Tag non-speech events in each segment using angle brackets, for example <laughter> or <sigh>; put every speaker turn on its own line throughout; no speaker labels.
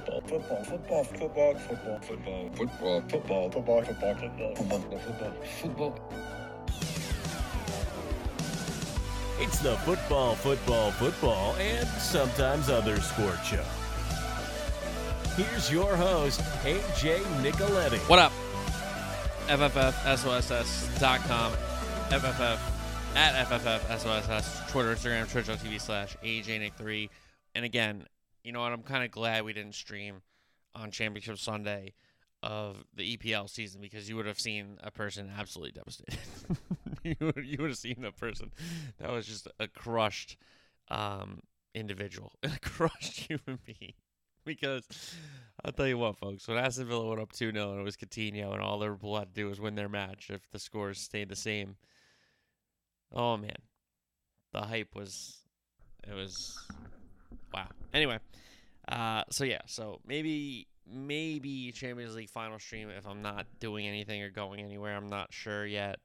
football, football, football, football, football, football, football, football, football, football, football, football, football, football.
It's the football, football, football, and sometimes other sport show. Here's your host, AJ Nicoletti.
What up? FFFSOSS.com. FFF at FFFSOSS. Twitter, Instagram, Twitch.tv slash AJNick3. And again, you know what? I'm kind of glad we didn't stream on Championship Sunday of the EPL season because you would have seen a person absolutely devastated. <laughs> you, would, you would have seen a person that was just a crushed um, individual, <laughs> a crushed human being. Because I'll tell you what, folks, when Aston Villa went up 2 0 and it was Coutinho and all Liverpool had to do was win their match if the scores stayed the same. Oh, man. The hype was. It was. Wow. Anyway. Uh, so yeah, so maybe maybe Champions League final stream if I'm not doing anything or going anywhere. I'm not sure yet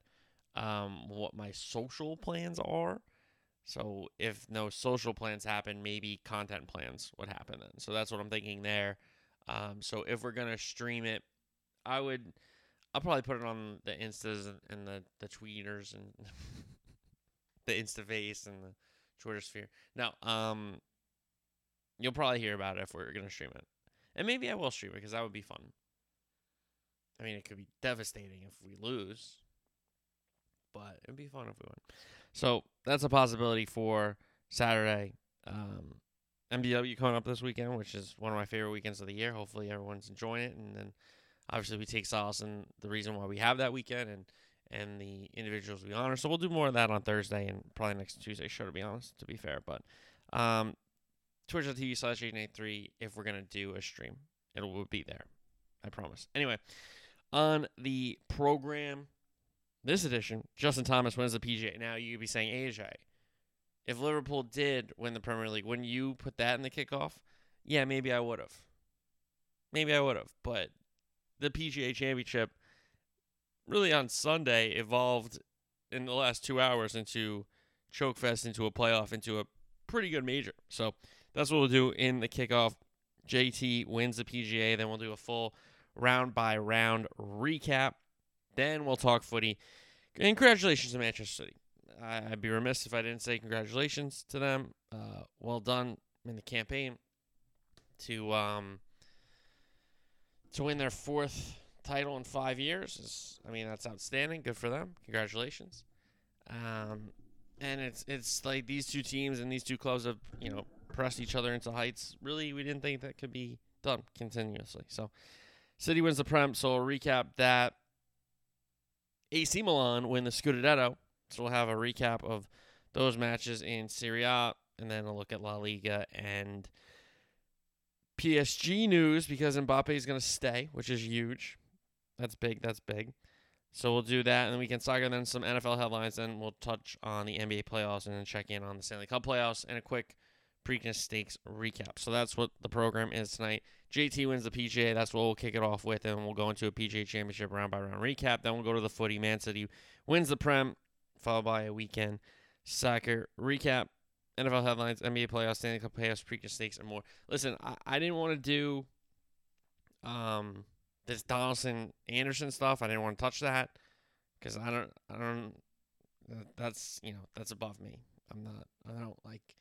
um, what my social plans are. So if no social plans happen, maybe content plans would happen then. So that's what I'm thinking there. Um, so if we're gonna stream it, I would, I'll probably put it on the instas and, the the tweeters and <laughs> the insta face and the Twitter sphere. Now, um, you'll probably hear about it if we're gonna stream it, and maybe I will stream it because that would be fun. I mean, it could be devastating if we lose, but it'd be fun if we win. So that's a possibility for Saturday. Um, MDW coming up this weekend, which is one of my favorite weekends of the year. Hopefully, everyone's enjoying it, and then obviously we take solace in the reason why we have that weekend and and the individuals we honor. So we'll do more of that on Thursday and probably next Tuesday show. To be honest, to be fair, but um, Twitch.tv slash 883 if we're gonna do a stream, it will be there. I promise. Anyway, on the program this edition, Justin Thomas wins the PGA. Now you'd be saying, AJ, if Liverpool did win the Premier League, wouldn't you put that in the kickoff? Yeah, maybe I would have. Maybe I would have. But the PGA Championship really on Sunday evolved in the last two hours into chokefest, into a playoff, into a pretty good major. So that's what we'll do in the kickoff. JT wins the PGA. Then we'll do a full round by round recap. Then we'll talk footy. Congratulations to Manchester City. I'd be remiss if I didn't say congratulations to them. Uh, well done in the campaign to um, to win their fourth title in five years. Is, I mean, that's outstanding. Good for them. Congratulations. Um, and it's it's like these two teams and these two clubs have you know pressed each other into heights. Really, we didn't think that could be done continuously. So, City wins the Prem. So we'll recap that. AC Milan win the Scudetto. So we'll have a recap of those matches in Serie A, and then a look at La Liga and PSG news because Mbappe is going to stay, which is huge. That's big. That's big. So we'll do that, and then we can saga then some NFL headlines. Then we'll touch on the NBA playoffs and then check in on the Stanley Cup playoffs and a quick Preakness Stakes recap. So that's what the program is tonight. JT wins the PGA. That's what we'll kick it off with, and we'll go into a PGA Championship round by round recap. Then we'll go to the footy. Man City wins the Prem, followed by a weekend soccer recap, NFL headlines, NBA playoffs, Stanley Cup playoffs, Preakness Stakes, and more. Listen, I, I didn't want to do um this Donaldson Anderson stuff. I didn't want to touch that because I don't, I don't. That's you know that's above me. I'm not. I don't like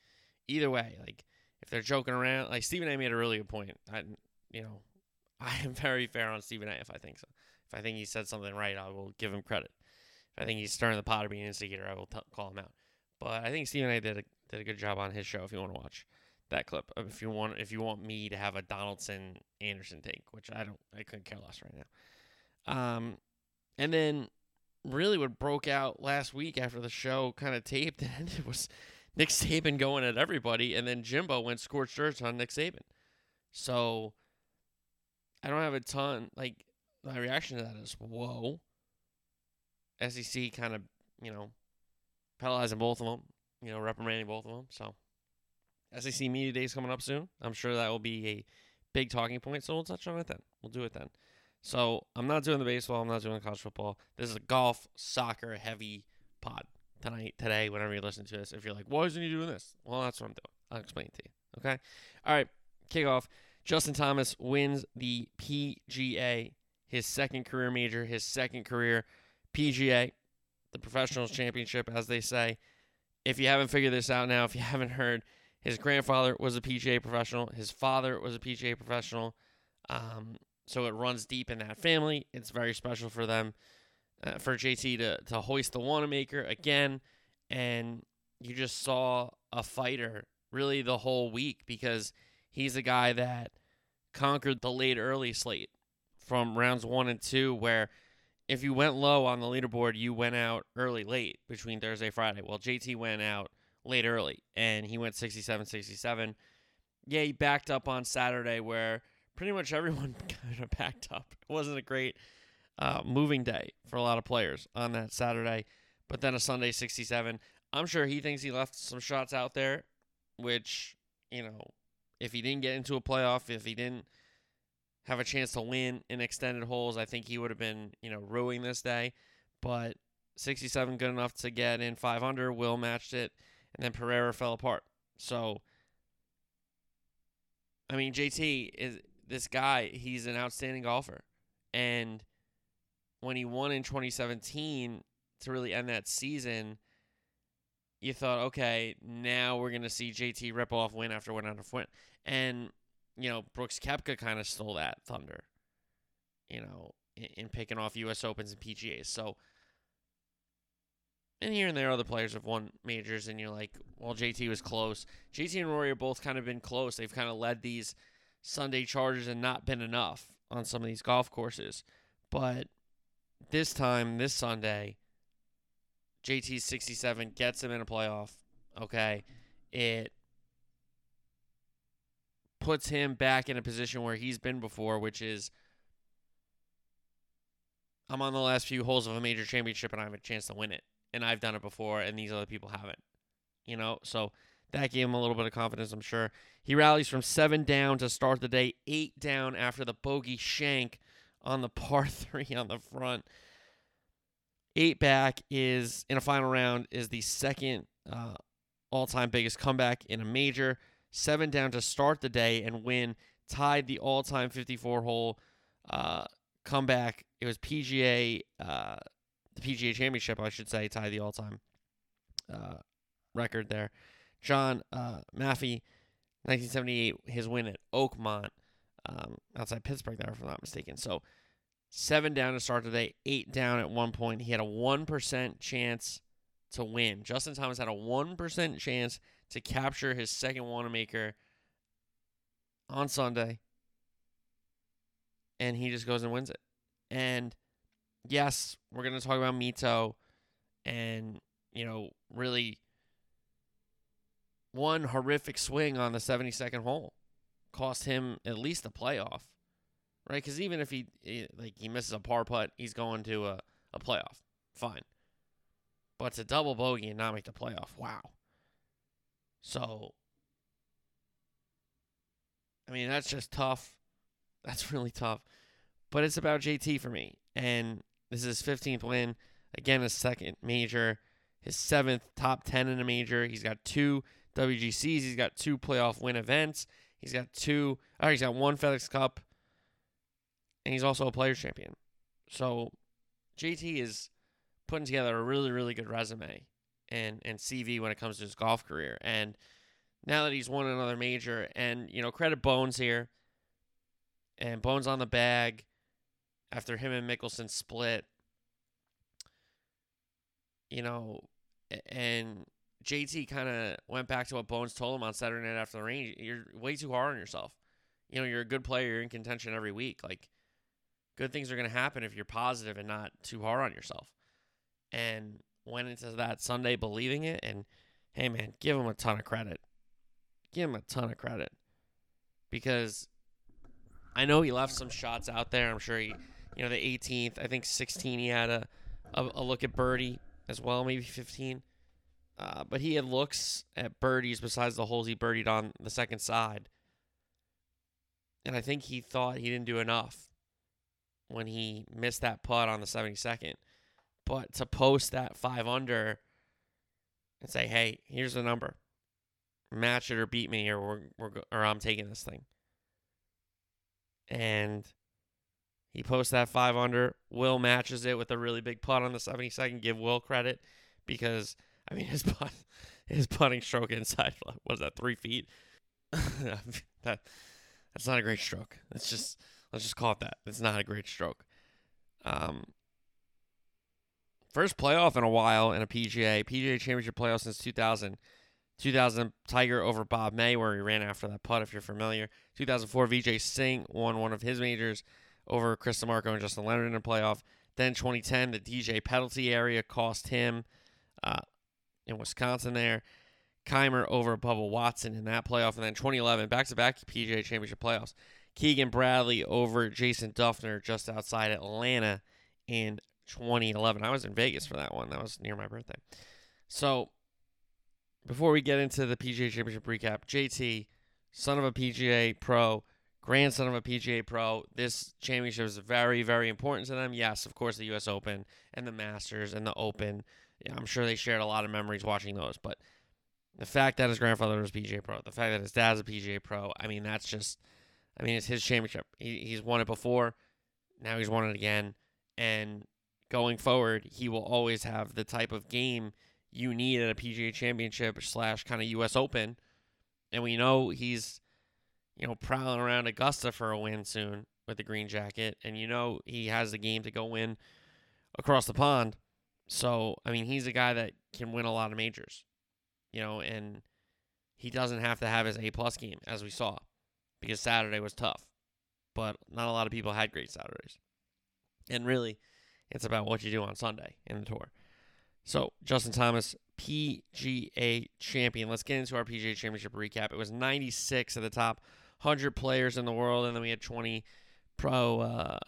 either way. Like if they're joking around, like Stephen A. made a really good point. I, you know, <laughs> I am very fair on Stephen A. If I think so. If I think he said something right, I will give him credit. If I think he's stirring the pot or being an instigator, I will t- call him out. But I think Stephen A. did a did a good job on his show. If you want to watch that clip, if you want, if you want me to have a Donaldson Anderson take, which I don't, I couldn't care less right now. Um, and then really what broke out last week after the show kind of taped <laughs> and ended was Nick Saban going at everybody, and then Jimbo went scorched earth on Nick Saban. So I don't have a ton like my reaction to that is whoa. SEC kind of you know penalizing both of them, you know reprimanding both of them. So SEC media days coming up soon. I'm sure that will be a big talking point. So we'll touch on it then. We'll do it then. So I'm not doing the baseball. I'm not doing the college football. This is a golf, soccer heavy pod tonight, today, whenever you listen to this. If you're like, why isn't he doing this? Well, that's what I'm doing. I'll explain to you. Okay. All right. Kickoff. Justin Thomas wins the PGA, his second career major, his second career PGA, the Professionals Championship, as they say. If you haven't figured this out now, if you <laughs> haven't heard, his grandfather was a PGA professional, his father was a PGA professional. Um, so it runs deep in that family. It's very special for them, uh, for JT to, to hoist the Wanamaker again. And you just saw a fighter really the whole week because he's a guy that conquered the late early slate from rounds one and two, where if you went low on the leaderboard, you went out early late between Thursday Friday. Well, JT went out late early and he went 67 67. Yeah, he backed up on Saturday where pretty much everyone <laughs> kind of backed up. It wasn't a great uh, moving day for a lot of players on that Saturday, but then a Sunday 67. I'm sure he thinks he left some shots out there, which, you know, if he didn't get into a playoff, if he didn't have a chance to win in extended holes, I think he would have been, you know, ruining this day. But 67 good enough to get in 500. Will matched it, and then Pereira fell apart. So, I mean, JT is this guy. He's an outstanding golfer, and when he won in 2017 to really end that season, you thought, okay, now we're gonna see JT rip off win after win after win, and you know Brooks Koepka kind of stole that thunder, you know, in, in, picking off U.S. Opens and PGAs. So, and here and there, other players have won majors, and you're like, well, JT was close. JT and Rory have both kind of been close. They've kind of led these Sunday charges and not been enough on some of these golf courses, but this time, this Sunday JT 67 gets him in a playoff. Okay. It puts him back in a position where he's been before, which is I'm on the last few holes of a major championship and I have a chance to win it. And I've done it before and these other people haven't. You know, so that gave him a little bit of confidence, I'm sure. He rallies from seven down to start the day, eight down after the bogey shank on the <laughs> par three on the front. Eight back is in a final round is the second uh, all-time biggest comeback in a major. Seven down to start the day and win tied the all-time 54-hole uh, comeback. It was PGA, uh, the PGA Championship, I should say, tie the all-time uh, record there. John uh, Mahaffey, 1978, his win at Oakmont um, outside Pittsburgh, there, if I'm not mistaken. So seven down to start today, eight down at one point. He had a 1% chance to win. Justin Thomas had a 1% chance to capture his second Wanamaker on Sunday. And he just goes and wins it. And yes, we're going to talk about Mito and, you know, really one horrific swing on the 72nd hole cost him at least a playoff right? Because even if he eh, like he misses a par putt, he's going to a, a playoff. Fine. But to double bogey and not make the playoff, wow. So, I mean, that's just tough. That's <laughs> really tough. But it's about JT for me. And this is his 15th win. Again, his second major, his seventh top 10 in a major. He's got two WGCs. He's got two playoff win events. He's got two, oh, he's got one FedEx Cup and he's also a players champion. So JT is putting together a really, really good resume and and CV when it comes to his golf career. And now that he's won another major, and you know, credit Bones here, and Bones on the bag after him and Mickelson split. You know, and JT kind of went back to what Bones told him on Saturday night after the range. You're way too hard on yourself. You know, you're a good player. You're in contention every week. Like, good things are going to happen if you're positive and not too hard on yourself. And went into that Sunday believing it. And hey, man, give him a ton of credit. Give him a ton of credit because I know he left some shots out there. I'm sure he, you know, the 18th, I think 16, he had a, a, a look at birdie as well, maybe 15. Uh, but he had looks at birdies besides the holes he birdied on the second side. And I think he thought he didn't do enough when he missed that putt on the 72nd. But to post that five under and say, "Hey, here's the number, match it or beat me, or we're, we're or I'm taking this thing." and he posts that five under. Will matches it with a really big putt on the 72nd. Give Will credit because I mean <laughs> his putt, his putting stroke inside <laughs> what is that three feet? <laughs> that that's not a great stroke. Let's just let's just call it that. It's not a great stroke. Um, first playoff in a while in a PGA PGA Championship playoff since 2000. 2000 Tiger over Bob May, where he ran after that putt, if you're familiar. 2004 Vijay Singh won one of his majors over Chris DiMarco and Justin Leonard in a playoff. Then 2010, the DJ penalty area cost him uh, in Wisconsin there. Kaymer over Bubba Watson in that playoff. And then 2011, back to back PGA Championship playoffs. Keegan Bradley over Jason Dufner just outside Atlanta in 2011. I was in Vegas for that one. That was near my birthday. So before we get into the PGA Championship recap, JT, son of a PGA pro, grandson of a PGA pro, this championship is very, very important to them. Yes, of course, the U.S. Open and the Masters and the Open. Yeah, I'm sure they shared a lot of memories watching those, but the fact that his grandfather was PGA pro, the fact that his dad's a PGA pro, I mean, that's just, I mean, it's his championship. He, he's won it before. Now he's won it again. And going forward, he will always have the type of game – you need at a PGA Championship slash kind of U.S. Open, and we know he's, you know, prowling around Augusta for a win soon with the green jacket, and you know he has the game to go win across the pond. So I mean, he's a guy that can win a lot of majors, you know, and he doesn't have to have his A plus game as we saw, because Saturday was tough, but not a lot of people had great Saturdays, and really, it's about what you do on Sunday in the tour. So, Justin Thomas, PGA champion. Let's get into our PGA championship recap. It was 96 at the top 100 players in the world, and then we had 20 pro uh,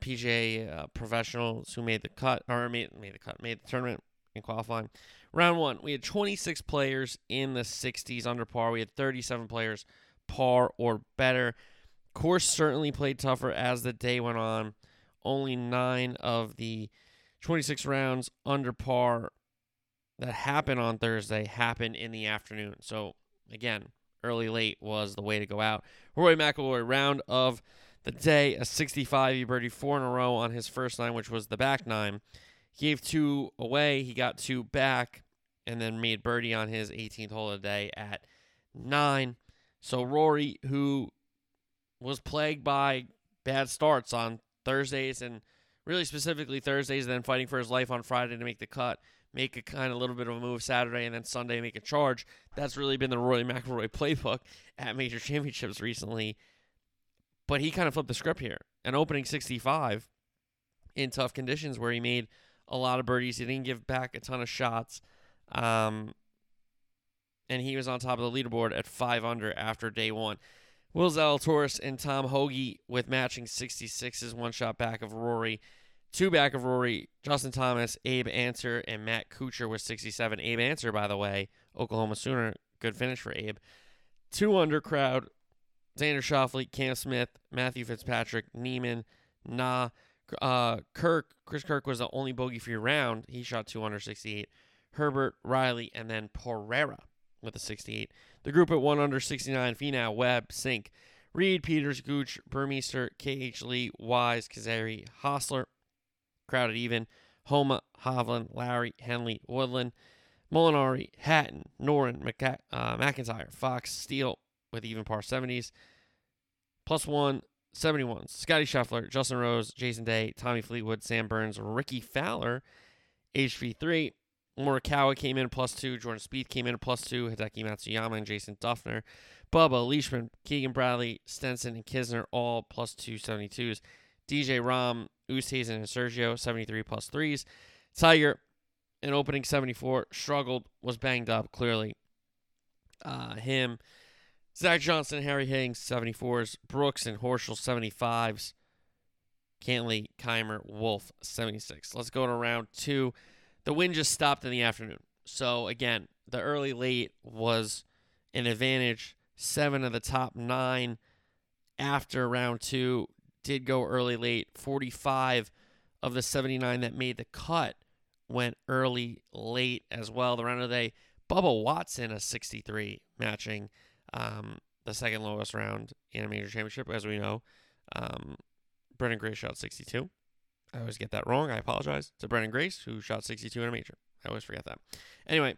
PGA uh, professionals who made the cut, or made, made the cut, made the tournament in qualifying. Round one, we had 26 players in the 60s under par. We had 37 players par or better. Course certainly played tougher as the day went on. Only nine of the 26 rounds under par that happened on Thursday happened in the afternoon. So again, early late was the way to go out. Rory McIlroy round of the day, a 65. He birdied four in a row on his first nine, which was the back nine. He gave two away. He got two back, and then made birdie on his 18th hole of the day at nine. So Rory, who was plagued by bad starts on Thursdays and really specifically Thursdays, and then fighting for his life on Friday to make the cut, make a kind of little bit of a move Saturday, and then Sunday make a charge. That's really been the Rory McIlroy <laughs> playbook at major championships recently. But he kind of flipped the script here. An opening 65 in tough conditions where he made a lot of birdies. He didn't give back a ton of shots. Um, and he was on top of the leaderboard at five under after day one. Will Zalatoris and Tom Hoge with matching 66s, one shot back of Rory. Two back of Rory, Justin Thomas, Abe Ancer, and Matt Kuchar with 67. Abe Ancer, by the way, Oklahoma Sooner, good finish for Abe. Two under crowd, Xander Schauffele, Cam Smith, Matthew Fitzpatrick, Niemann, Na, uh, Kirk. Chris Kirk was the only bogey free round. He shot two under 68. Herbert, Riley, and then Pereira with a 68. The group at 1 under 69, Finau, Webb, Cink, Reed, Peters, Gooch, Burmester, KH Lee, Wise, Kizzire, Hossler, crowded even, Homa, Hovland, Lowry, Henley, Woodland, Molinari, Hatton, Noren, McC- uh, McIntyre, Fox, Steele with even par 70s, plus one, 71s. Scotty Scheffler, Justin Rose, Jason Day, Tommy Fleetwood, Sam Burns, Rickie Fowler, HV3, Morikawa came in plus two. Jordan Spieth came in plus two. Hideki Matsuyama and Jason Dufner. Bubba, Leishman, Keegan Bradley, Stenson, and Kisner all plus 272s. DJ Rahm, Oosthuizen, and Sergio, 73 plus threes. Tiger, in opening 74, struggled, was banged up, clearly. Uh, him, Zach Johnson, Harry Higgs, 74s. Brooks and Horschel, 75s. Cantlay, Kaymer, Wolff, 76. Let's go to round two the wind just stopped in the afternoon. So again, the early late was an advantage. Seven of the top nine after round two did go early late. 45 of the 79 that made the cut went early late as well. The round of the day, Bubba Watson, a 63, matching um, the second lowest round in a major championship, as we know. Um, Branden Grace shot 62. I always get that wrong. I apologize to Branden Grace, who shot 62 in a major. I always forget that. Anyway,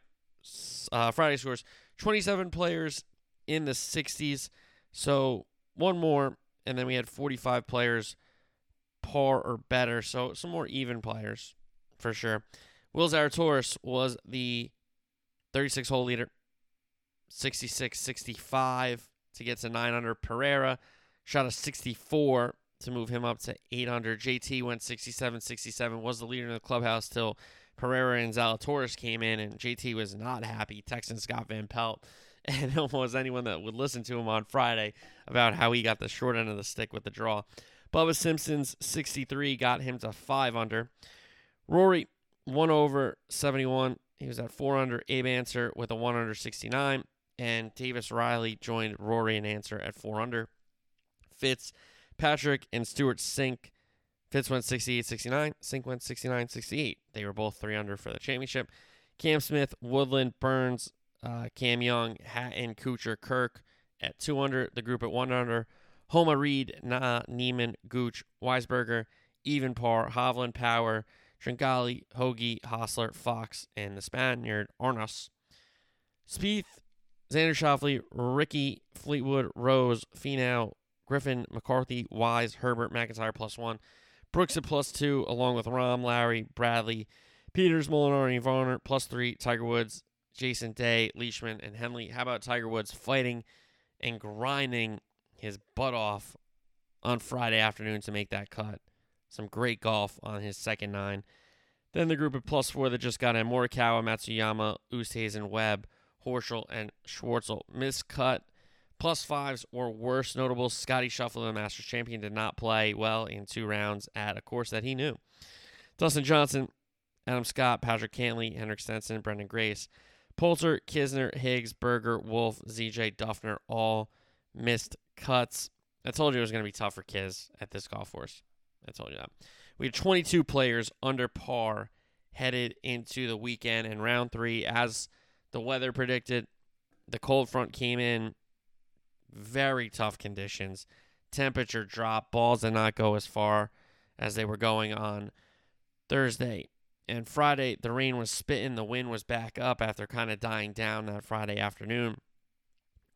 uh, Friday scores 27 players in the 60s. So one more, and then we had 45 players par or better. So some more even players for sure. Will Zalatoris was the 36 hole leader, 66 65 to get to 9 under. Pereira shot a 64 to move him up to 8 under. JT went 67 67, was the leader in the clubhouse till Pereira and Zalatoris came in, and JT was not happy. Texan Scott Van Pelt <laughs> and almost anyone that would listen to him on Friday about how he got the short end of the stick with the draw. Bubba Simpson's 63 got him to 5 under. Rory, 1 over 71. He was at 4 under. Abe Ancer with a 1 under 69. And Davis Riley joined Rory and Ancer at 4 under. Fitz, Patrick, and Stewart Cink. Fitz went 68 69. Cink went 69 68. They were both 3 under for the championship. Cam Smith, Woodland, Burns, uh, Cam Young, Hatton, Kuchar, Kirk at 2 under. The group at 1 under. Homa, Reed, Na, Niemann, Gooch, Wiesberger, even par, Hovland, Power, Tringali, Hoge, Hossler, Fox, and the Spaniard, Arnaus. Spieth, Xander Schauffele, Rickie, Fleetwood, Rose, Finau, Griffin, McCarthy, Wise, Herbert, McIntyre plus one. Brooks at plus two, along with Rahm, Lowry, Bradley, Peters, Molinari, Varner, plus three, Tiger Woods, Jason Day, Leishman, and Henley. How about Tiger Woods fighting and grinding his butt off on Friday afternoon to make that cut? Some great golf on his second nine. Then the group of plus four that just got in Morikawa, Matsuyama, Oosthuizen, Webb, Horschel, and Schwartzel. Miscut plus fives or worse. Notable Scotty Scheffler, the Masters champion, did not play well in two rounds at a course that he knew. Dustin Johnson, Adam Scott, Patrick Cantlay, Henrik Stenson, Branden Grace, Poulter, Kisner, Higgs, Berger, Wolff, ZJ, Dufner all missed cuts. I told you it was going to be tough for Kiz at this golf course. I told you that. We had 22 players under par headed into the weekend and round three. As the weather predicted, the cold front came in very tough conditions. Temperature drop, balls did not go as far as they were going on Thursday. And Friday, the rain was spitting, the wind was back up after kind of dying down that Friday afternoon.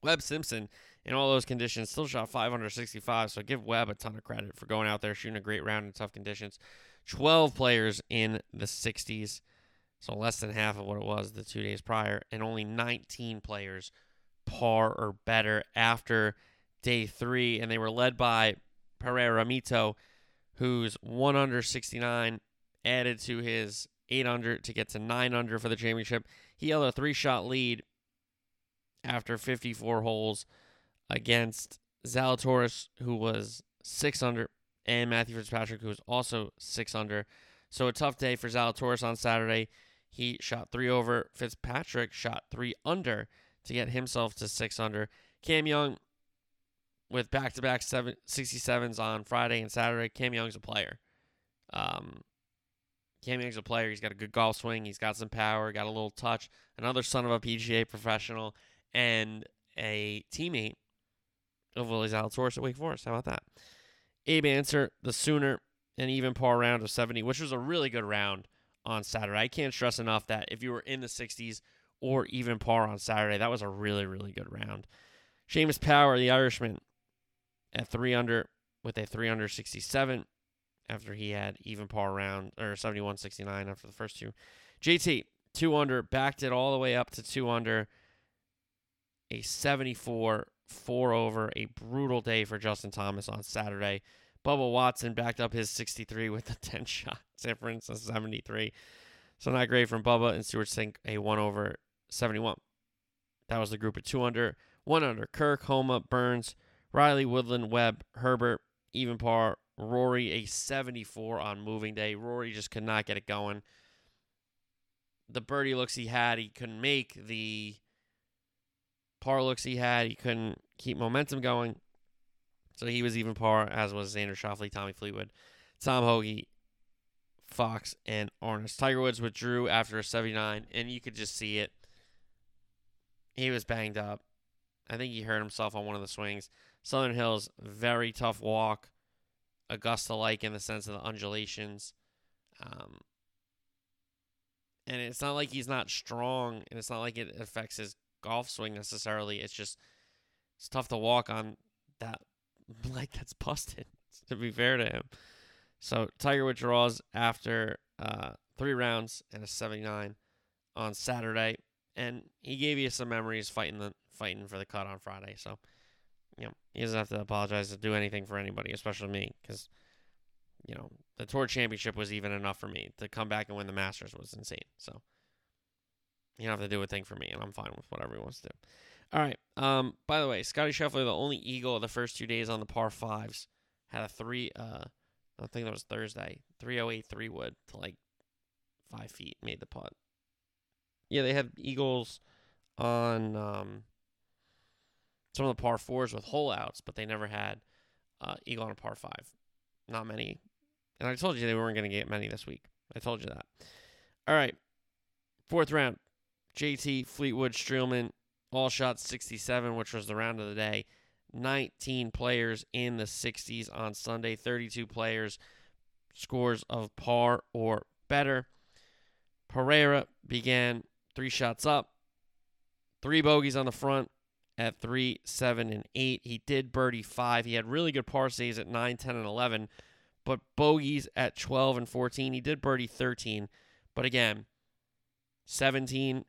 Webb Simpson, in all those conditions, still shot 565, so give Webb a ton of credit for going out there shooting a great round in tough conditions. 12 players in the 60s, so less than half of what it was the two days prior, and only 19 players par or better after day three, and they were led by Pereira Mito, who's one under 69, added to his eight under to get to nine under for the championship. He held a three shot lead after 54 holes against Zalatoris, who was six under, and Matthew Fitzpatrick, who was also six under. So a tough day for Zalatoris on Saturday. He shot three over. Fitzpatrick shot three under to get himself to six under. Cam Young with back to back 67s on Friday and Saturday. Cam Young's a player. Um, Cam a player. He's got a good golf swing. He's got some power, got a little touch. Another son of a PGA professional and a teammate of Willie Zalatoris at Wake Forest. How about that? Abe Ancer, the Sooner, an even par round of 70, which was a really good round on Saturday. I can't stress enough that if you were in the 60s or even par on Saturday, that was a really, really good round. Seamus Power, the Irishman, at 3 under with a 3 under 67 after he had even par round or 71 69 after the first two. JT, 2 under, backed it all the way up to 2 under. A 74 4 over, a brutal day for Justin Thomas on Saturday. Bubba Watson backed up his 63 with a <laughs> 10 shot difference of 73. So not great from Bubba and Stewart Cink a 1 over 71. That was the group of 2 under. 1 under Kirk, Homa, Burns, Riley, Woodland, Webb, Herbert, even par, Rory a 74 on moving day. Rory just could not get it going. The birdie looks he had, he couldn't make. The par looks he had, he couldn't keep momentum going. So he was even par, as was Xander Schauffele, Tommy Fleetwood, Tom Hoge, Fox, and Arnaus. Tiger Woods withdrew after a 79, and you could just see it. He was banged up. I think he hurt himself on one of the swings. Southern Hills, very tough walk Augusta like in the sense of the undulations. Um, and it's not like he's not strong, and it's not like it affects his golf swing necessarily. It's just it's tough to walk on that <laughs> leg that's busted. <laughs> To be fair to him, so Tiger withdraws after uh, three rounds and a 79 on Saturday, and he gave you some memories fighting the fighting for the cut on Friday. So, know, he doesn't have to apologize to do anything for anybody, especially me, because you know the Tour Championship was even enough for me to come back and win the Masters was insane. So, you don't have to do a thing for me, and I'm fine with whatever he wants to do. All right. Um. By the way, Scotty Scheffler, the only eagle of the first two days on the par fives, had a three. Uh, I think that was Thursday. Three oh eight three wood to like five feet made the putt. Yeah, they had eagles on um some of the par fours with hole outs, but they never had uh, eagle on a par five. Not many. And I told you they weren't going to get many this week. I told you that. All right. Fourth round. JT, Fleetwood, Streelman, all shot 67, which was the round of the day. 19 players in the 60s on Sunday, 32 players, scores of par or better. Pereira began three shots up, three bogeys on the front at 3, 7, and 8. He did birdie 5. He had really good par saves at 9, 10, and 11, but bogeys at 12 and 14. He did birdie 13, but again, 17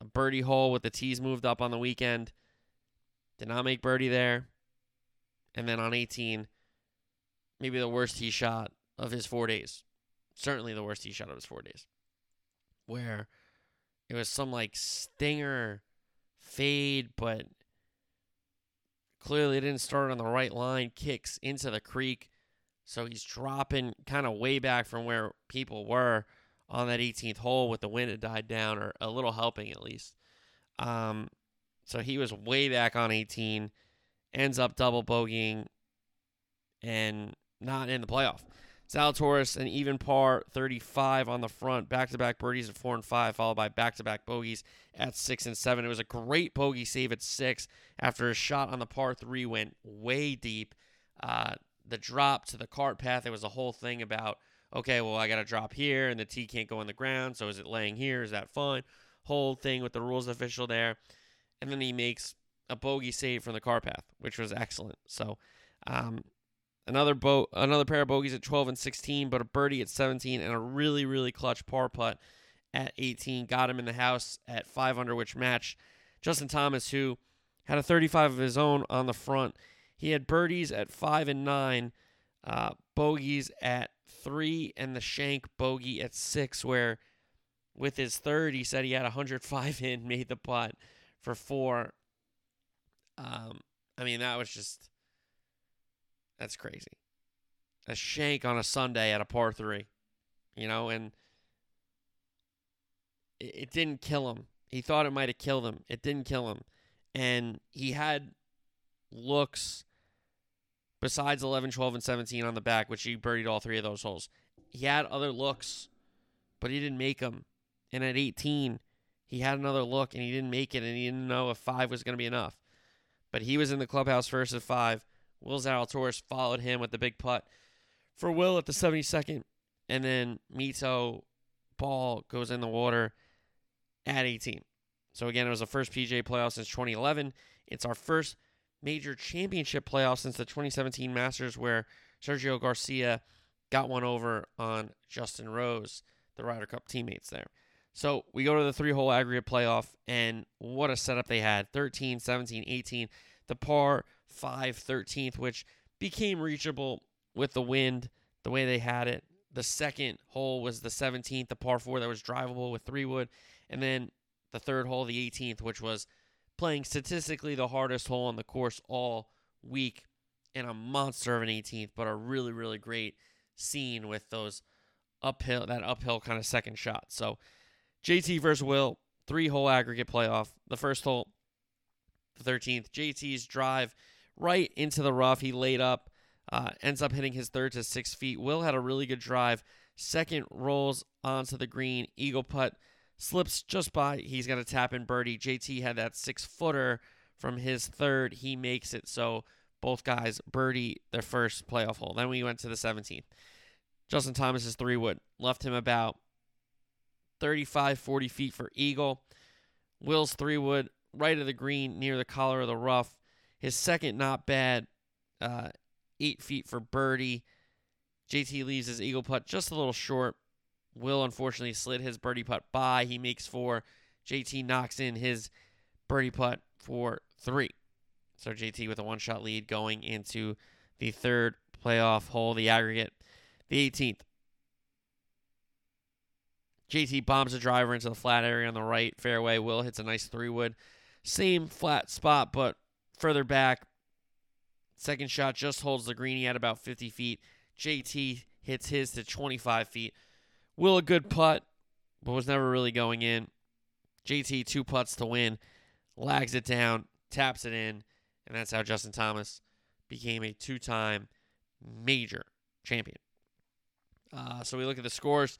a birdie hole with the tees moved up on the weekend. Did not make birdie there. And then on 18, maybe the worst tee shot of his four days. Certainly the worst tee shot of his four days. Where it was some like stinger fade, but clearly didn't start on the right line, kicks into the creek. So he's dropping kind of way back from where people were on that 18th hole with the wind had died down, or a little helping at least. Um, so he was way back on 18, ends up double bogeying, and not in the playoff. Zalatoris an even par 35 on the front, back to back birdies at four and five, followed by back to back bogeys at six and seven. It was a great bogey save at six after a shot on the par three went way deep. Uh, the drop to the cart path, it was a whole thing about okay, well, I got to drop here and the tee can't go on the ground. So is it laying here? Is that fine? Whole thing with the rules official there. And then he makes a bogey save from the car path, which was excellent. So, um, another boat, another pair of bogeys at 12 and 16, but a birdie at 17 and a really, really clutch par putt at 18 got him in the house at five under, which matched Justin Thomas, who had a 35 of his own on the front. He had birdies at five and nine, uh, bogeys at three and the shank bogey at six, where with his third, he said he had 105 in, made the putt for four. Um, I mean, that was just, that's crazy. A shank on a Sunday at a par three, you know, and it, it didn't kill him. He thought it might have killed him. It didn't kill him. And he had looks besides 11, 12, and 17 on the back, which he birdied all three of those holes. He had other looks, but he didn't make them. And at 18, he had another look and he didn't make it, and he didn't know if five was going to be enough. But he was in the clubhouse first at five. Will Zalatoris followed him with the big putt for Will at the 72nd. And then Mito ball goes in the water at 18. So again, it was the first PGA playoff since 2011. It's our first major championship playoff since the 2017 Masters, where Sergio Garcia got one over on Justin Rose, the Ryder Cup teammates there. So we go to the three hole aggregate playoff, and what a setup they had 13, 17, 18. The par 5 13th, which became reachable with the wind, the way they had it. The second hole was the 17th, the par 4 that was drivable with three wood. And then the third hole, the 18th, which was playing statistically the hardest hole on the course all week and a monster of an 18th, but a really, really great scene with those uphill, that uphill kind of second shot. So JT versus Will, three hole aggregate playoff. The first hole, the 13th, JT's drive right into the rough. He laid up, uh, ends up hitting his third to six feet. Will had a really good drive. Second rolls onto the green, eagle putt slips just by. He's got to tap in birdie. JT had that six footer from his third. He makes it. So Both guys birdie their first playoff hole. Then we went to the 17th. Justin Thomas's three wood left him about 35, 40 feet for eagle. Will's three wood right of the green near the collar of the rough. His second, not bad, uh, eight feet for birdie. JT leaves his eagle putt just a little short. Will unfortunately slid his birdie putt by. He makes four. JT knocks in his birdie putt for three. So JT with a one shot lead going into the third playoff hole, the aggregate, the 18th. JT bombs a driver into the flat area on the right fairway. Will hits a nice three wood. Same flat spot, but further back. Second shot just holds the greenie at about 50 feet. JT hits his to 25 feet. Will a good putt, but was never really going in. JT two putts to win, lags it down, taps it in, and that's how Justin Thomas became a two-time major champion. Uh, so we look at the scores.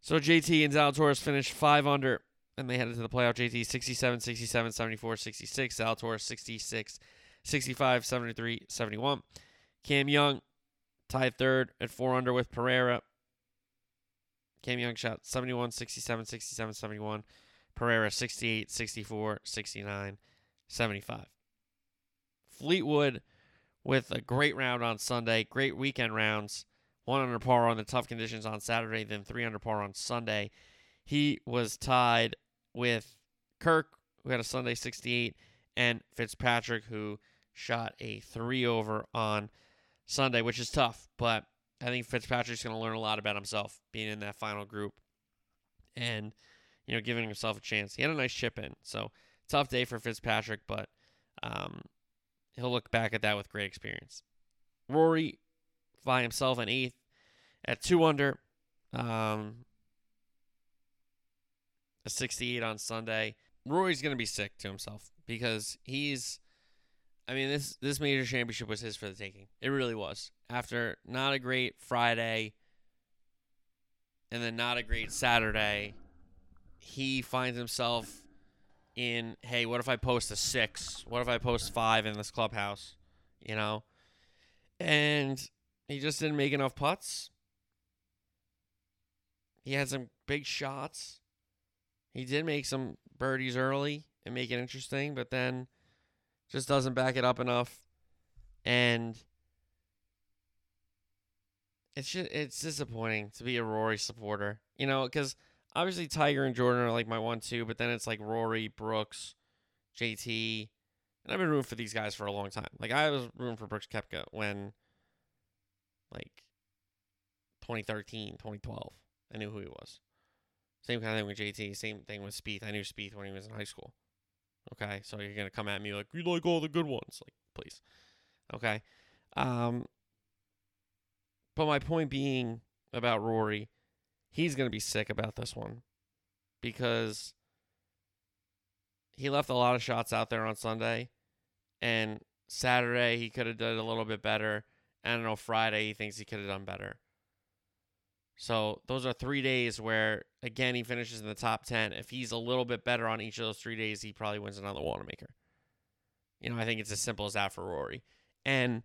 So JT and Zalatoris finished five under, and they headed to the playoff. JT 67, 67, 74, 66. Zalatoris 66, 65, 73, 71. Cam Young tied third at four under with Pereira. Cam Young shot 71, 67, 67, 71. Pereira 68, 64, 69, 75. Fleetwood with a great round on Sunday, great weekend rounds. One under par on the tough conditions on Saturday, then three under par on Sunday. He was tied with Kirk, who had a Sunday 68, and Fitzpatrick, who shot a three over on Sunday, which is tough, but I think Fitzpatrick's going to learn a lot about himself being in that final group and, you know, giving himself a chance. He had a nice chip in. So, tough day for Fitzpatrick, but um, he'll look back at that with great experience. Rory by himself in eighth at two under, um, a 68 on Sunday. Rory's going to be sick to himself because he's I mean, this this major championship was his for the taking. It really was. After not a great Friday and then not a great Saturday, he finds himself in, hey, what if I post a six? What if I post five in this clubhouse? You know? And he just didn't make enough putts. He had some big shots. He did make some birdies early and make it interesting, but then just doesn't back it up enough. And it's just it's disappointing to be a Rory supporter. You know, because obviously Tiger and Jordan are like my one two, but then it's like Rory, Brooks, JT. And I've been rooting for these guys for a long time. Like I was rooting for Brooks Koepka when like 2013, 2012. I knew who he was. Same kind of thing with JT. Same thing with Spieth. I knew Spieth when he was in high school. Okay, so you're gonna come at me like you like all the good ones, like please. Okay, um, but my point being about Rory, he's gonna be sick about this one because he left a lot of shots out there on Sunday, and Saturday he could have done a little bit better. I don't know Friday he thinks he could have done better. So those are three days where again he finishes in the top ten. If he's a little bit better on each of those three days, he probably wins another Wanamaker. You know, I think it's as simple as that for Rory. And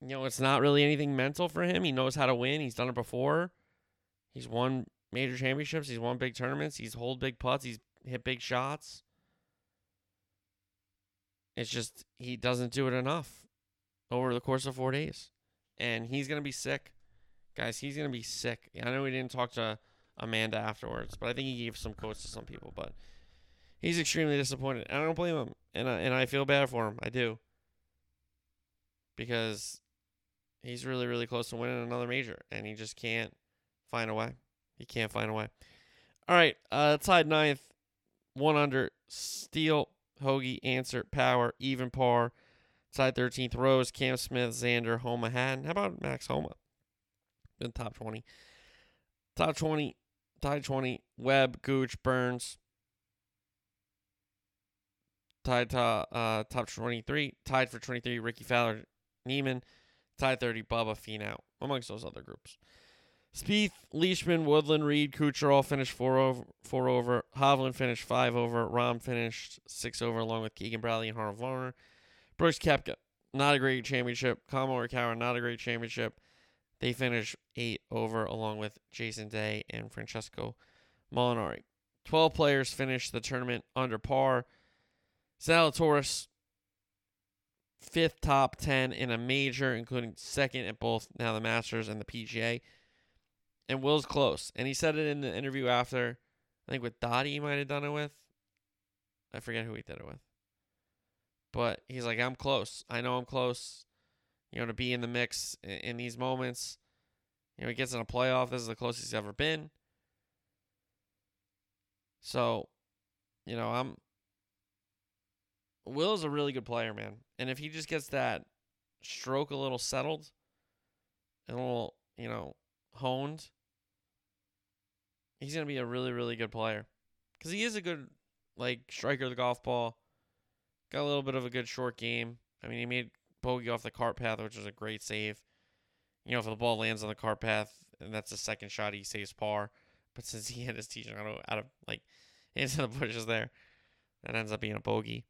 you know, it's not really anything mental for him. He knows how to win. He's done it before. He's won major championships. He's won big tournaments. He's hold big putts. He's hit big shots. It's just he doesn't do it enough over the course of four days. And he's gonna be sick. Guys, he's going to be sick. I know we didn't talk to Amanda afterwards, but I think he gave some quotes to some people. But he's extremely disappointed. I don't blame him. And I, and I feel bad for him. I do. Because he's really, really close to winning another major. And he just can't find a way. He can't find a way. All right. Uh, tied ninth. One under. Steele, Hoge, Ancer, Power, even par. Tied 13th. Rose, Cam Smith, Xander, Homa, Hatton. How about Max Homa? In top 20. Top 20, tied 20, Webb, Gooch, Burns. Tied to, uh, top 23, tied for 23, Rickie Fowler, Niemann. Tied 30, Bubba, Finau, amongst those other groups. Spieth, Leishman, Woodland, Reed, Kuchar all finished four over. Four over. Hovland finished five over. Rahm finished six over, along with Keegan Bradley and Harlan Varner. Brooks Koepka, not a great championship. Collin Morikawa, not a great championship. They finish eight over along with Jason Day and Francesco Molinari. 12 players finished the tournament under par. Zalatoris, fifth top 10 in a major, including second at both now the Masters and the PGA. And Will's close. And he said it in the interview after, I think with Dottie he might have done it with. I forget who he did it with. But he's like, I'm close. I know I'm close. You know, to be in the mix in, these moments. You know, he gets in a playoff. This is the closest he's ever been. So, you know, I'm Will's a really good player, man. And if he just gets that stroke a little settled, and a little, you know, honed, he's gonna be a really, really good player. Cause he is a good like striker of the golf ball. Got a little bit of a good short game. I mean, he made bogey off the cart path, which was a great save. You know, if the ball lands on the cart path and that's the second shot, he saves par. But since he had his tee shot out of like <laughs> into the bushes there, that ends up being a bogey.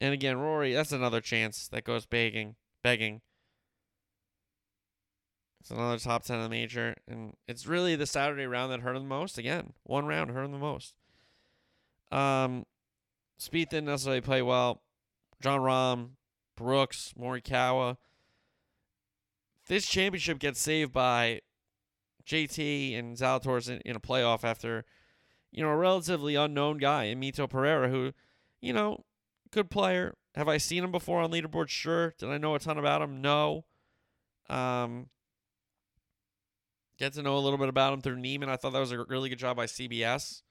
And again, Rory, that's another chance that goes begging, begging. It's another top ten in the major, and it's really the Saturday round that hurt him the most. Again, one round hurt him the most. Um, Spieth didn't necessarily play well. Jon Rahm, Brooks, Morikawa. This championship gets saved by JT and Zalatoris in, in a playoff after, you know, a relatively unknown guy in Mito Pereira, who, you know, good player. Have I seen him before on leaderboard? Sure. Did I know a ton about him? No. Um, get to know a little bit about him through Niemann. I thought that was a really good job by CBS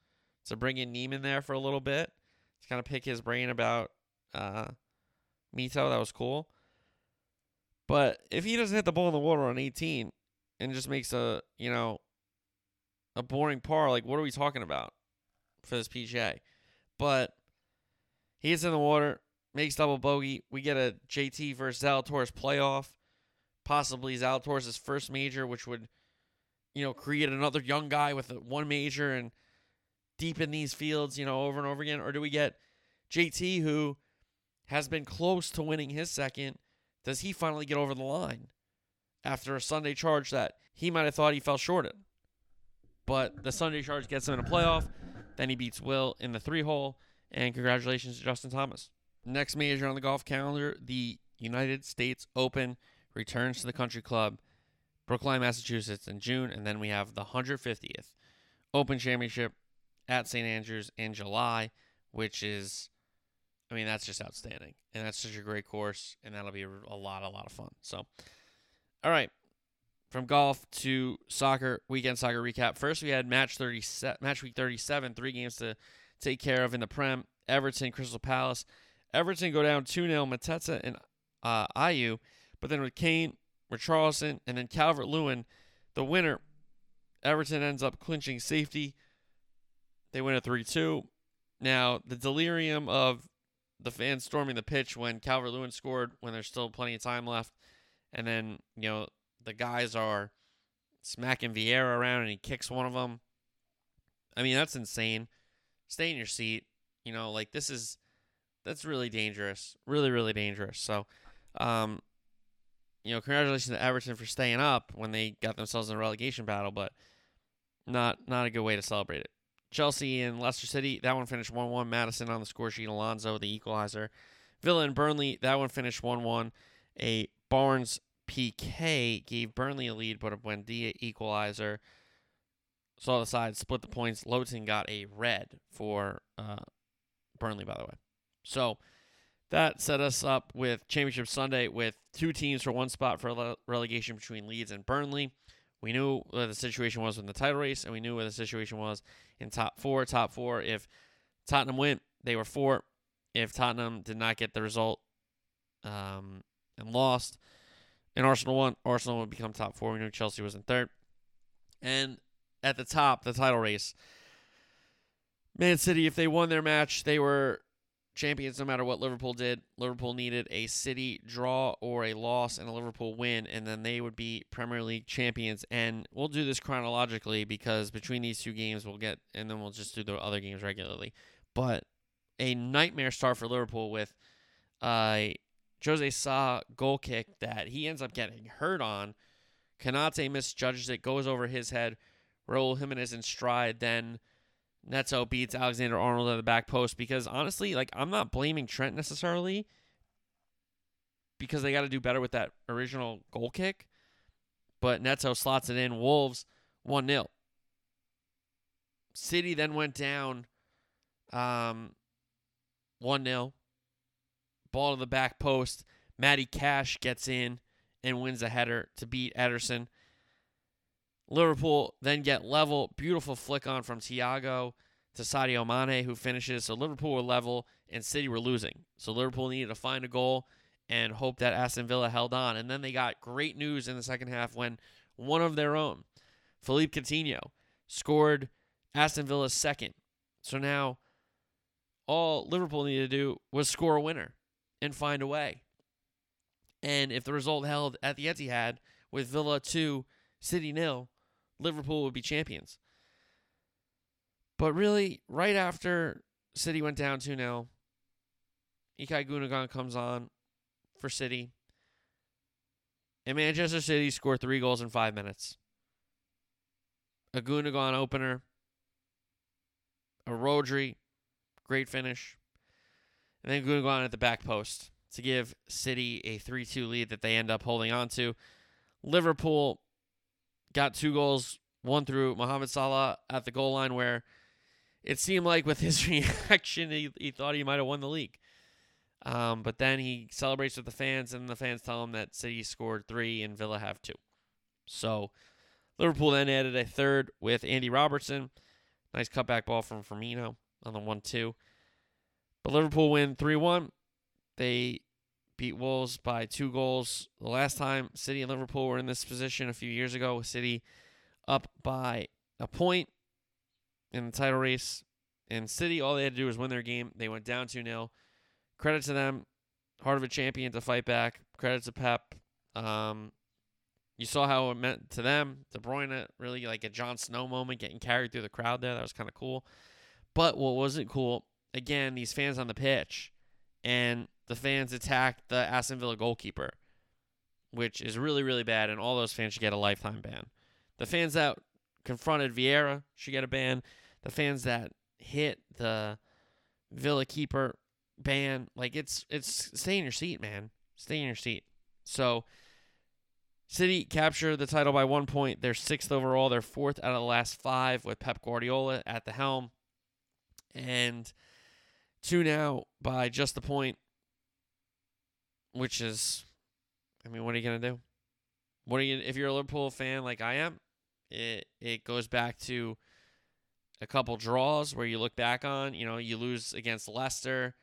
to bring in Niemann there for a little bit to kind of pick his brain about uh, Mito. That was cool. But if he doesn't hit the ball in the water on 18 and just makes a, you know, a boring par, like what are we talking about for this PGA? But he gets in the water, makes double bogey. We get a JT versus Zalatoris playoff, possibly Zalatoris' first major, which would, you know, create another young guy with one major and deepen these fields, you know, over and over again. Or do we get JT who has been close to winning his second? Does he finally get over the line after a Sunday charge that he might have thought he fell short in? But the Sunday charge gets him in a playoff. Then he beats Will in the three hole. And congratulations to Justin Thomas. Next major on the golf calendar, the United States Open returns to the country club, Brookline, Massachusetts in June. And then we have the 150th Open Championship at St. Andrews in July, which is, I mean, that's just outstanding. And that's such a great course. And that'll be a lot, a lot of fun. So, all right. From golf to soccer, weekend soccer recap. First, we had match 30, match week 37, three games to take care of in the Prem. Everton, Crystal Palace. Everton go down 2 0. Mateta and uh, Ayew. But then with Keane, with Richarlison, and then Calvert Lewin, the winner, Everton ends up clinching safety. They win a 3 2. Now, the delirium of the fans storming the pitch when Calvert Lewin scored, when there's still plenty of time left. And then, you know, the guys are smacking Vieira around and he kicks one of them. I mean, that's insane stay in your seat. You know, like this is that's really dangerous. Really, really dangerous. So, um, you know, congratulations to Everton for staying up when they got themselves in a relegation battle, but not not a good way to celebrate it. Chelsea and Leicester City, that one finished 1 1. Maddison on the score sheet. Alonso, the equalizer. Villa and Burnley, that one finished 1 1. A Barnes PK gave Burnley a lead, but a Buendia equalizer saw the side, split the points. Lowton got a red for uh, Burnley, by the way. So that set us up with Championship Sunday with two teams for one spot for relegation between Leeds and Burnley. We knew what the situation was in the title race, and we knew what the situation was in top four. Top four, if Tottenham went, they were four. If Tottenham did not get the result um, and lost, and Arsenal won, Arsenal would become top four. We knew Chelsea was in third. And at the top, the title race. Man City, if they won their match, they were champions no matter what Liverpool did. Liverpool needed a City draw or a loss and a Liverpool win, and then they would be Premier League champions. And we'll do this chronologically because between these two games, we'll get, and then we'll just do the other games regularly. But a nightmare start for Liverpool with uh, Jose Sa goal kick that he ends up getting hurt on. Konate misjudges it, goes over his head. Raul Jimenez in stride. Then Neto beats Alexander Arnold at the back post because honestly, like I'm not blaming Trent necessarily because they got to do better with that original goal kick. But Neto slots it in. Wolves 1 0. City then went down um, 1 0. Ball to the back post. Matty Cash gets in and wins a header to beat Ederson. Liverpool then get level. Beautiful flick on from Thiago to Sadio Mane, who finishes. So Liverpool were level and City were losing. So Liverpool needed to find a goal and hope that Aston Villa held on. And then they got great news in the second half when one of their own, Philippe Coutinho, scored Aston Villa's second. So now all Liverpool needed to do was score a winner and find a way. And if the result held at the Etihad with Villa 2, City nil, Liverpool would be champions. But really, right after City went down 2 0, Ilkay Gundogan comes on for City. And Manchester City scored three goals in five minutes. A Gundogan opener, a Rodri, great finish, and then Gundogan at the back post to give City a 3 2 lead that they end up holding on to. Liverpool got two goals, one through Mohamed Salah at the goal line, where it seemed like with <laughs> his reaction, he, he thought he might have won the league. Um, but then he celebrates with the fans, and the fans tell him that City scored three and Villa have two. So Liverpool then added a third with Andy Robertson. Nice cutback ball from Firmino on the 1 2. But Liverpool win 3 1. They beat Wolves by two goals. The last time City and Liverpool were in this position a few years ago, with City up by a point in the title race. And City, all they had to do was win their game. They went down 2 0. Credit to them. Heart of a champion to fight back. Credit to Pep. Um, you saw how it meant to them. De Bruyne, really like a Jon Snow moment, getting carried through the crowd there. That was kind of cool. But what wasn't cool, again, these fans on the pitch, and the fans attacked the Aston Villa goalkeeper, which is really, really bad, and all those fans should get a lifetime ban. The fans that confronted Vieira should get a ban. The fans that hit the Villa keeper ban. Like it's it's stay in your seat, man. Stay in your seat. So City capture the title by one point. They're sixth overall. They're fourth out of the last five with Pep Guardiola at the helm. And two now by just the point, which is, I mean, what are you gonna do? What are you if you're a Liverpool fan like I am? It it goes back to a couple draws where you look back on. You know, you lose against Leicester,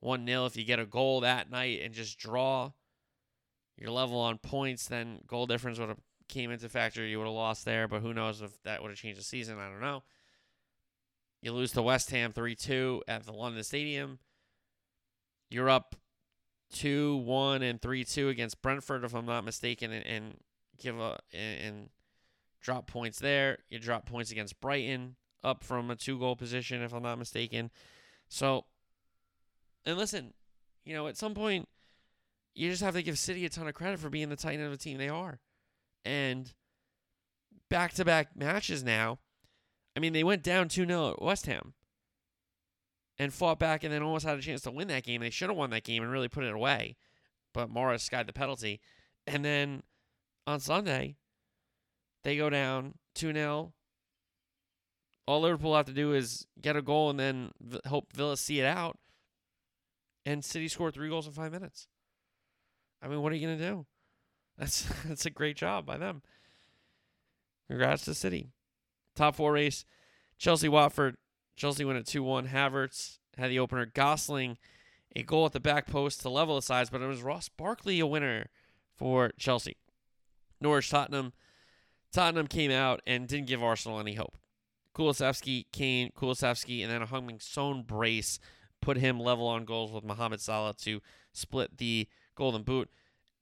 one 0 If you get a goal that night and just draw, you're level on points. Then goal difference would have came into factor. You would have lost there, but who knows if that would have changed the season? I don't know. You lose to West Ham 3 2 at the London Stadium. You're up 2 1 and 3 2 against Brentford, if I'm not mistaken, and, and give a and, and drop points there. You drop points against Brighton, up from a two goal position, if I'm not mistaken. So, and listen, you know, at some point, you just have to give City a ton of credit for being the titan of the team they are. And back to back matches now, I mean, they went down 2 0 at West Ham and fought back and then almost had a chance to win that game. They should have won that game and really put it away. But Mahrez skied the penalty. And then on Sunday, they go down 2 0. All Liverpool have to do is get a goal and then hope Villa see it out. And City scored three goals in five minutes. I mean, what are you going to do? That's <laughs> that's a great job by them. Congrats to City. Top four race Chelsea Watford. Chelsea win at 2 1. Havertz had the opener. Gosling, a goal at the back post to level the sides, but it was Ross Barkley a winner for Chelsea. Norwich Tottenham. Tottenham came out and didn't give Arsenal any hope. Kulusevski, Kane, Kulusevski, and then a Heung-min Son brace put him level on goals with Mohamed Salah to split the Golden Boot.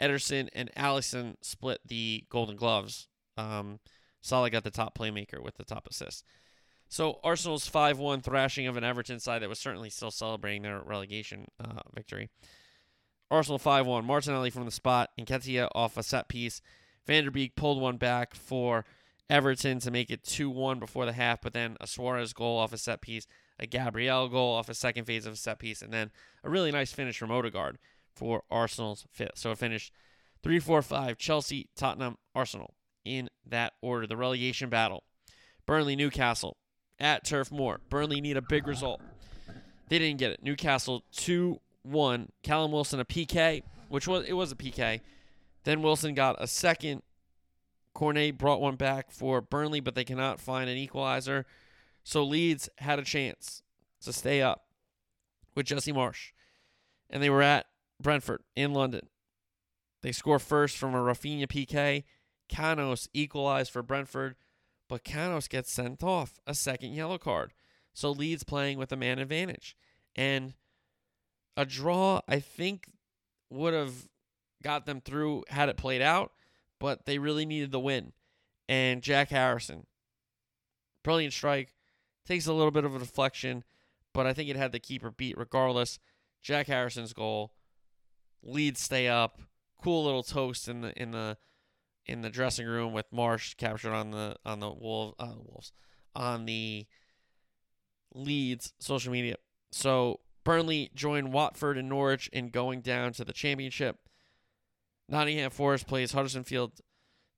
Ederson and Alisson split the Golden Gloves. Um, Salah got the top playmaker with the top assist. So Arsenal's 5 1 thrashing of an Everton side that was certainly still celebrating their relegation uh, victory. Arsenal 5 1. Martinelli from the spot. Nketiah off a set piece. Van de Beek pulled one back for Everton to make it 2 1 before the half, but then a Suarez goal off a set piece, a Gabriel goal off a second phase of a set piece, and then a really nice finish from Odegaard for Arsenal's fifth. So it finished 3 4 5. Chelsea, Tottenham, Arsenal in that order. The relegation battle. Burnley, Newcastle at Turf Moor. Burnley need a big result. They didn't get it. Newcastle 2 1. Callum Wilson a PK, which was it was a PK. Then Wilson got a second. Cornet brought one back for Burnley, but they cannot find an equalizer. So Leeds had a chance to stay up with Jesse Marsch. And they were at Brentford in London. They score first from a Raphinha PK. Canos equalized for Brentford, but Canos gets sent off, a second yellow card. So Leeds playing with a man advantage. And a draw, I think, would have got them through had it played out, but they really needed the win. And Jack Harrison, brilliant strike, takes a little bit of a deflection, but I think it had the keeper beat regardless. Jack Harrison's goal, Leeds stay up, cool little toast in the in the in the dressing room with Marsch captured on the on the wolves, uh, wolves on the Leeds social media. So Burnley joined Watford and Norwich in going down to the championship. Nottingham Forest plays Huddersfield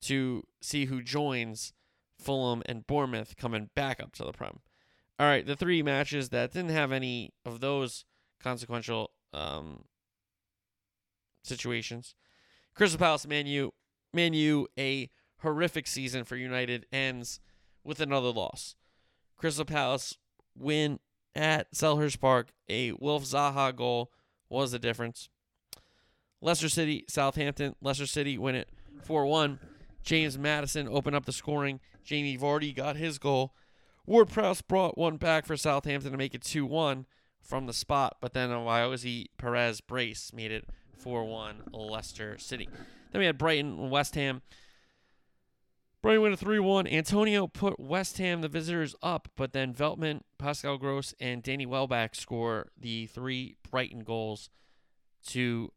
to see who joins Fulham and Bournemouth coming back up to the Prem. All right, the three matches that didn't have any of those consequential um, situations. Crystal Palace, Man U, Man U, a horrific season for United ends with another loss. Crystal Palace win at Selhurst Park. A Wilf Zaha goal was the difference. Leicester City, Southampton. Leicester City win it 4 1. James Maddison opened up the scoring. Jamie Vardy got his goal. Ward Prowse brought one back for Southampton to make it 2 1 from the spot, but then a Ayoze Perez brace made it 4 1 Leicester City. Then we had Brighton and West Ham. Brighton win a 3 1. Antonio put West Ham, the visitors, up, but then Veltman, Pascal Gross, and Danny Welbeck score the three Brighton goals to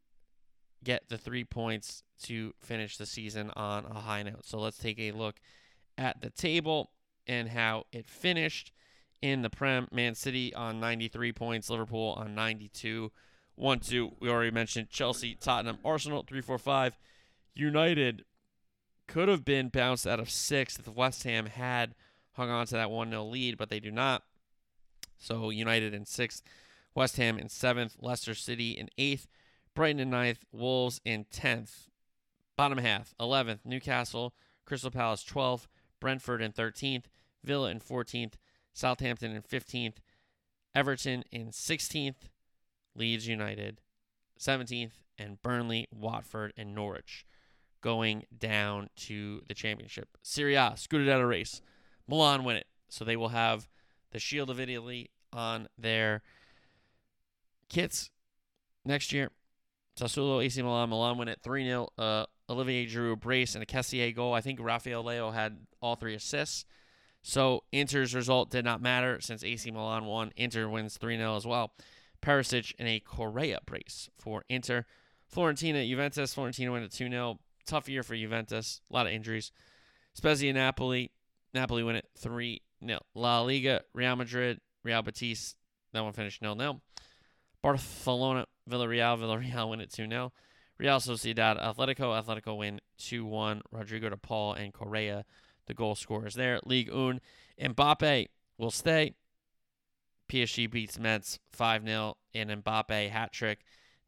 get the three points to finish the season on a high note. So let's take a look at the table and how it finished in the Prem. Man City on 93 points, Liverpool on 92. 1 2. We already mentioned Chelsea, Tottenham, Arsenal, 3 4 5. United could have been bounced out of sixth if West Ham had hung on to that 1 0 lead, but they do not. So United in sixth, West Ham in seventh, Leicester City in eighth, Brighton in ninth, Wolves in tenth. Bottom half, 11th, Newcastle, Crystal Palace 12th, Brentford in 13th, Villa in 14th, Southampton in 15th, Everton in 16th, Leeds United 17th, and Burnley, Watford, and Norwich going down to the championship. Serie A scooted out a race. Milan win it. So they will have the Shield of Italy on their kits next year. Sassuolo, AC Milan, Milan win it 3 0. Uh, Olivier Giroud brace and a Kessie goal. I think Rafael Leao had all three assists. So Inter's result did not matter since AC Milan won. Inter wins 3 0 as well. Perisic and a Correa brace for Inter. Fiorentina, Juventus. Fiorentina win at 2 0. Tough year for Juventus. A lot of injuries. Spezia, Napoli. Napoli win it 3 0. La Liga, Real Madrid, Real Betis. That one finished 0 0. Barcelona, Villarreal. Villarreal <laughs> win it 2 0. Real Sociedad, Atletico. Atletico win 2 1. Rodrigo de Paul and Correa, the goal scorers there. League Un. Mbappe will stay. PSG beats Metz 5 0 in Mbappe hat trick.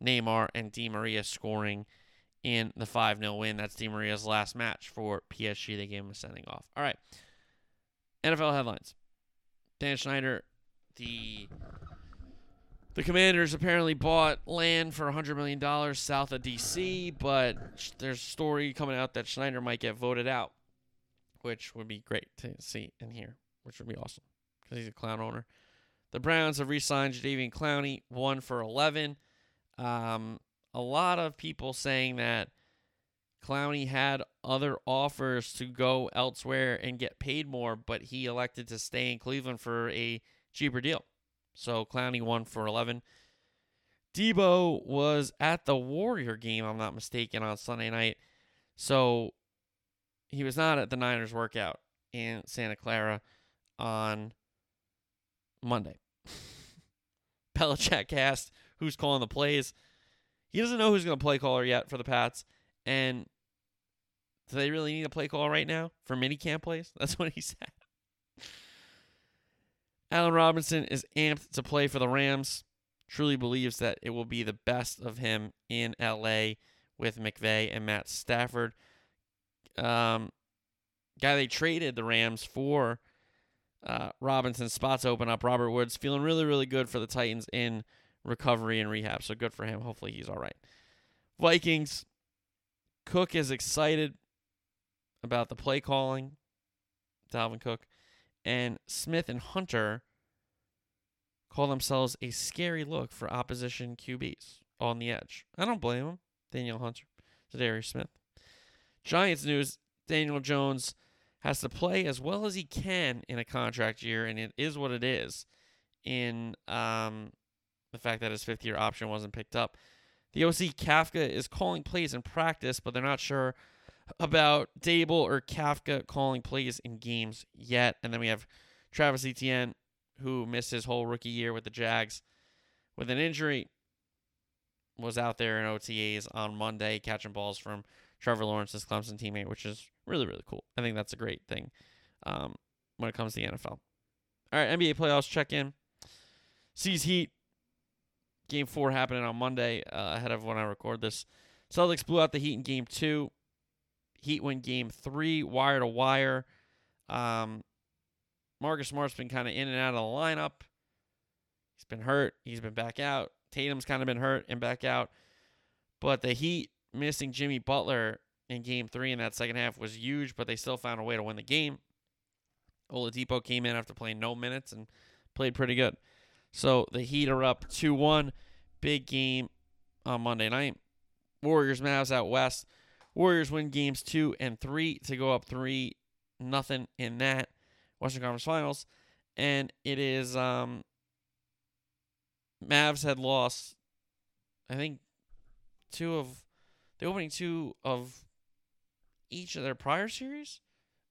Neymar and Di Maria scoring in the 5 0 win. That's Di Maria's last match for PSG. They gave him a sending off. All right. NFL headlines. Dan Snyder, the the Commanders apparently bought land for $100 million south of D.C., but there's a story coming out that Schneider might get voted out, which would be great to see and hear, which would be awesome because he's a clown owner. The Browns have re-signed Jadeveon Clowney, one for 11. Um, a lot of people saying that Clowney had other offers to go elsewhere and get paid more, but he elected to stay in Cleveland for a cheaper deal. So Clowney won for 11. Deebo was at the Warrior game, I'm not mistaken, on Sunday night. So he was not at the Niners workout in Santa Clara on Monday. <laughs> Belichick asked who's calling the plays. He doesn't know who's going to play caller yet for the Pats. And do they really need a play caller right now for mini camp plays? <laughs> That's what he said. Allen Robinson is amped to play for the Rams. Truly believes that it will be the best of him in LA with McVay and Matt Stafford. Um, guy they traded the Rams for uh, Robinson. Spots open up. Robert Woods feeling really, really good for the Titans in recovery and rehab. So good for him. Hopefully he's all right. Vikings. Cook is excited about the play calling. Dalvin Cook. And Smith and Hunter call themselves a scary look for opposition QBs on the edge. I don't blame them. Danielle Hunter, Za'Darius Smith. Giants news: Daniel Jones has to play as well as he can in a contract year, and it is what it is. In um, the fact that his fifth-year option wasn't picked up, the OC Kafka is calling plays in practice, but they're not sure about Daboll or Kafka calling plays in games yet. And then we have Travis Etienne who missed his whole rookie year with the Jags with an injury, was out there in OTAs on Monday catching balls from Trevor Lawrence's Clemson teammate, which is really, really cool. I think that's a great thing um, when it comes to the NFL. All right, NBA playoffs check in. Sees Heat. Game four happening on Monday uh, ahead of when I record this. Celtics blew out the Heat in game two. Heat win game three, wire to wire. Um, Marcus Smart's been kind of in and out of the lineup. He's been hurt. He's been back out. Tatum's kind of been hurt and back out. But the Heat missing Jimmy Butler in game three in that second half was huge, but they still found a way to win the game. Oladipo came in after playing no minutes and played pretty good. So the Heat are up 2 1. Big game on Monday night. Warriors Mavs out west. Warriors win games two and three to go up three nothing in that. Western Conference Finals, and it is um, Mavs had lost, I think, two of the opening two of each of their prior series,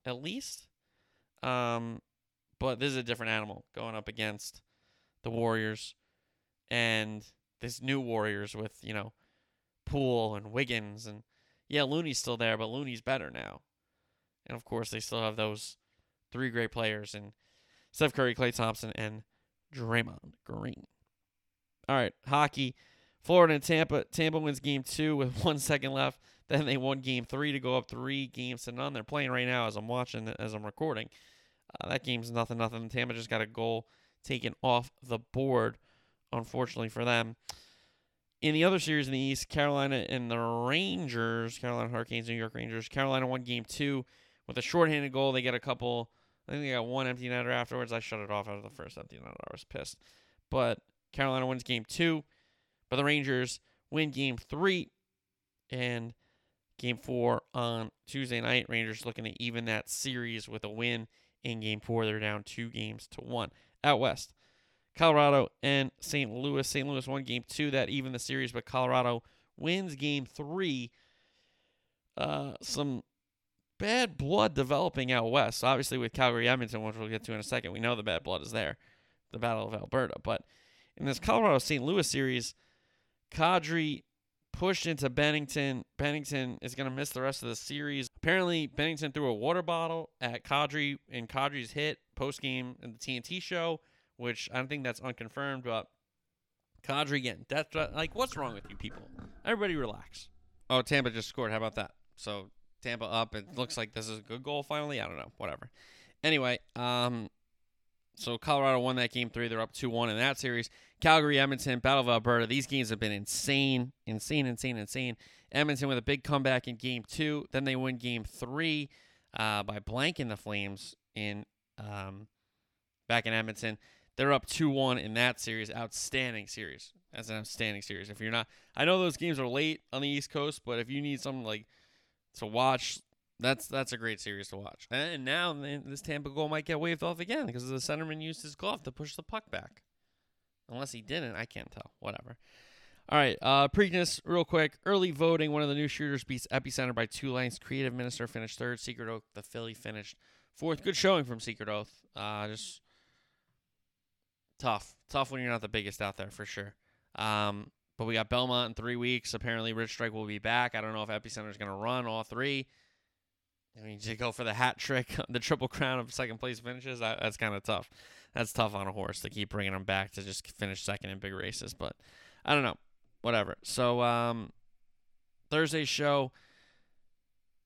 at least. Um, but this is a different animal going up against the Warriors, and this new Warriors with you know, Poole and Wiggins and yeah, Looney's still there, but Looney's better now, and of course they still have those three great players in Steph Curry, Klay Thompson, and Draymond Green. All right, hockey. Florida and Tampa. Tampa wins game two with <laughs> one second left. Then they won game three to go up three games to none. They're playing right now as I'm watching, as I'm recording. Uh, that game's nothing, nothing. Tampa just got a goal taken off the board, unfortunately for them. In the other series in the East, Carolina and the Rangers, Carolina Hurricanes, New York Rangers. Carolina won game two with a shorthanded goal. They get a couple I think they got one empty netter afterwards. I shut it off after the first empty netter. I was pissed. But Carolina wins game two. But the Rangers win game three. And game four on Tuesday night. Rangers looking to even that series with a win in game four. They're down two games to one. Out west, Colorado and St. Louis. St. Louis won game two. That even the series, but Colorado wins game three. Uh, some bad blood developing out west. Obviously, with Calgary Edmonton, which we'll get to in a second, we know the bad blood is there, the Battle of Alberta. But in this Colorado St. Louis series, Kadri pushed into Binnington. Binnington is going to miss the rest of the series. Apparently, Binnington threw a water bottle at Kadri in Kadri's hit post game in the TNT show, which I don't think that's unconfirmed, but Kadri getting death threat. Like, what's wrong with you people? Everybody relax. Oh, Tampa just scored. How about that? So Tampa up. It looks like this is a good goal finally. I don't know. Whatever. Anyway, um, so Colorado won that game three. They're up 2 1 in that series. Calgary, Edmonton, Battle of Alberta. These games have been insane, insane, insane, insane. Edmonton with a big comeback in game two. Then they win game three uh, by blanking the Flames in um, back in Edmonton. They're up 2 1 in that series. Outstanding series. That's an outstanding series. If you're not, I know those games are late on the East Coast, but if you need something like to watch. That's that's a great series to watch. And now this Tampa goal might get waved off again because the centerman used his glove to push the puck back. Unless he didn't, I can't tell. Whatever. All right, uh, Preakness, real quick. Early voting. One of the new shooters beats Epicenter by two lengths. Creative Minister finished third. Secret Oath, the Philly finished fourth. Good showing from Secret Oath. Uh, just tough, tough when you're not the biggest out there for sure. Um, but we got Belmont in three weeks. Apparently, Rich Strike will be back. I don't know if Epicenter is going to run all three. I mean, to go for the hat trick, <laughs> the triple crown of second place finishes, that, that's kind of tough. That's tough on a horse to keep bringing him back to just finish second in big races. But I don't know. Whatever. So, um, Thursday's show,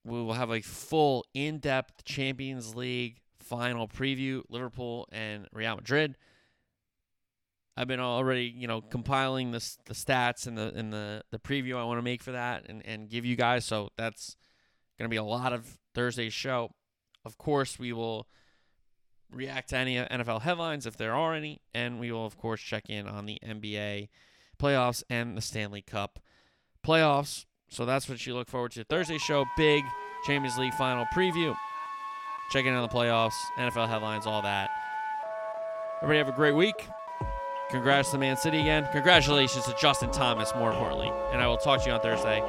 we will have a full in depth Champions League final preview Liverpool and Real Madrid. I've been already, you know, compiling the the stats and the and the the preview I want to make for that and and give you guys. So that's going to be a lot of Thursday's show. Of course, we will react to any NFL headlines if there are any, and we will of course check in on the NBA playoffs and the Stanley Cup playoffs. So that's what you look forward to. Thursday show, big Champions League final preview. Checking in on the playoffs, NFL headlines, all that. Everybody have a great week. Congrats to Man City again. Congratulations to Justin Thomas, more importantly. And I will talk to you on Thursday.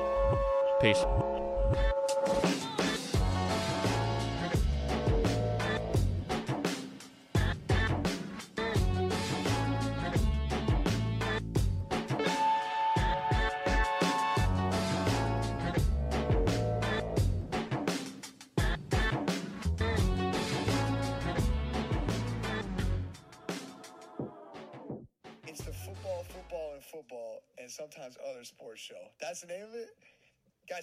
Peace.